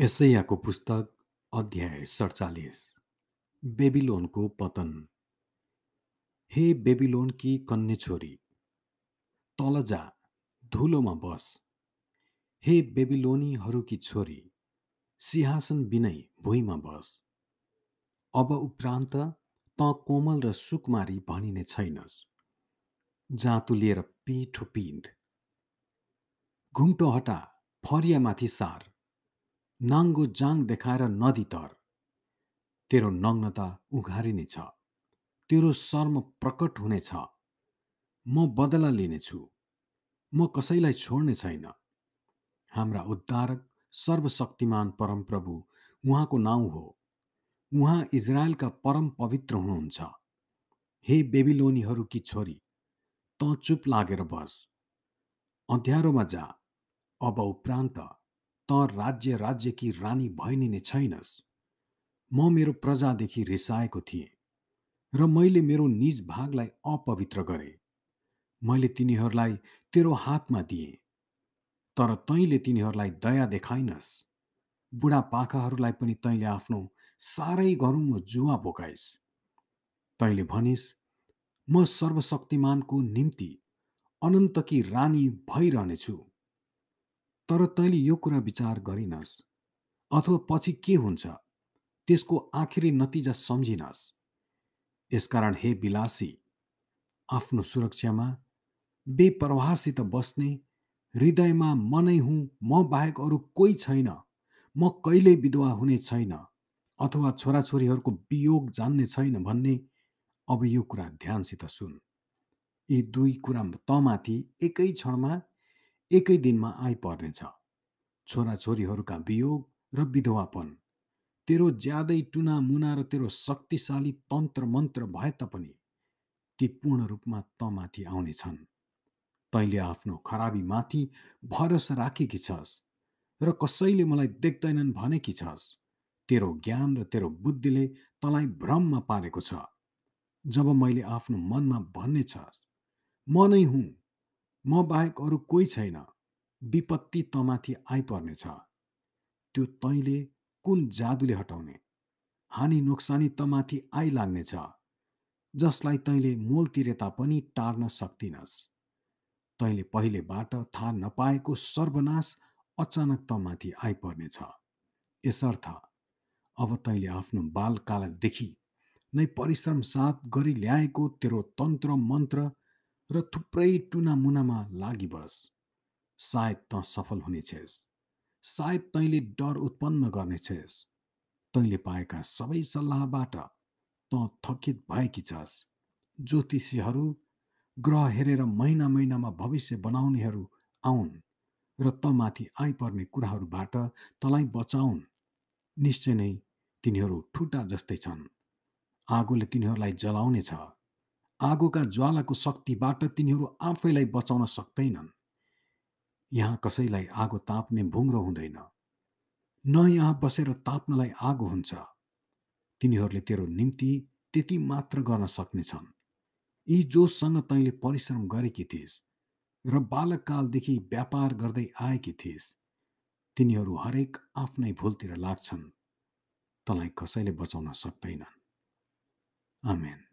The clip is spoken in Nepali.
यसैयाको पुस्तक अध्याय सडचालिस बेबिलोनको पतन। हे बेबिलोनकी कन्ने छोरी तल जा धुलोमा बस। हे बेबिलोनीहरूकी छोरी सिंहासन बिनै भुइँमा बस। अब उपरान्त त कोमल र सुकुमारी भनिने छैनस्। जाँतु लिएर पिठो पिन्ध। घुम्टो हटा फरियामाथि सार। नाङ्गो जाङ देखाएर नदी तर। तेरो नग्नता उघारिनेछ तेरो शर्म प्रकट हुनेछ म बदला लिनेछु। म कसैलाई छोड्ने छैन। हाम्रा उद्धारक सर्वशक्तिमान परमप्रभु उहाँको नाउँ हो। उहाँ इजरायलका परम पवित्र हुनुहुन्छ। हे बेबिलोनीहरूकी छोरी त चुप लागेर बस। अँध्यारोमा जा। अब उपरान्त त राज्य राज्यकी रानी भइनिने छैनस्। म मेरो प्रजादेखि रिसाएको थिएँ र मैले मेरो निज भागलाई अपवित्र गरे। मैले तिनीहरूलाई तेरो हातमा दिएँ तर तैँले तिनीहरूलाई दया देखाइनस्। बुढापाकाहरूलाई पनि तैँले आफ्नो साह्रै गरुङ जुवा बोकाइस् तैँले भनिस् म सर्वशक्तिमानको निम्ति अनन्तकी रानी भइरहनेछु तर तैँले यो कुरा विचार गरिनस् अथवा पछि के हुन्छ त्यसको आखिरी नतिजा सम्झिनस्। यसकारण हे विलासी आफ्नो सुरक्षामा बेपरवाहसित बस्ने हृदयमा म नै हुँ म बाहेक अरू कोही छैन म कहिल्यै विधवा हुने छैन अथवा छोराछोरीहरूको वियोग जान्ने छैन भन्ने अब यो कुरा ध्यानसित सुन। यी दुई कुरा तमाथि एकै क्षणमा एकै दिनमा आइपर्नेछ। छोराछोरीहरूका वियोग र विधवापन। तेरो ज्यादै टुना मुना र तेरो शक्तिशाली तन्त्र मन्त्र भए तापनि ती पूर्ण रूपमा तमाथि आउनेछन्। तैँले आफ्नो खराबीमाथि भरोसा राखेकी छस् र कसैले मलाई देख्दैनन् भनेकी छस्। तेरो ज्ञान र तेरो बुद्धिले तँलाई भ्रममा पारेको छ। जब मैले आफ्नो मनमा भन्ने छस् म नै हुँ। म बाहेक अरू कोही छैन। विपत्ति तमाथि आइपर्नेछ। त्यो तैँले कुन जादुले हटाउने? हानि नोक्सानी तमाथि आइलाग्नेछ। जसलाई तैँले मोल तिरे तापनि टार्न सक्दिनस् तैँले पहिलेबाट थाहा नपाएको सर्वनाश अचानक तमाथि आइपर्नेछ। यसर्थ अब तैँले आफ्नो बालकालदेखि नै परिश्रम साथ गरी ल्याएको तेरो तन्त्र मन्त्र र थुप्रै टुना मुनामा लागि बस। सायद त सफल हुनेछेस्। सायद तैँले डर उत्पन्न गर्नेछेस्। तैँले पाएका सबै सल्लाहबाट त थकित भएकी छस्। ज्योतिषीहरू ग्रह हेरेर महिना महिनामा भविष्य बनाउनेहरू आउन् र त माथि आइपर्ने कुराहरूबाट तँलाई बचाउन्। निश्चय नै तिनीहरू ठुटा जस्तै छन्। आगोले तिनीहरूलाई जलाउनेछ। आगोका ज्वालाको शक्तिबाट तिनीहरू आफैलाई बचाउन सक्दैनन्। यहाँ कसैलाई आगो ताप्ने भुङ्रो हुँदैन। न यहाँ बसेर ताप्नलाई आगो हुन्छ। तिनीहरूले तेरो निम्ति त्यति मात्र गर्न सक्नेछन्। यी जोसँग तैँले परिश्रम गरेकी थिइस् र बालककालदेखि व्यापार गर्दै आएकी थिइस्। तिनीहरू हरेक आफ्नै भुलतिर लाग्छन्। तँलाई कसैले बचाउन सक्दैनन्। आमेन।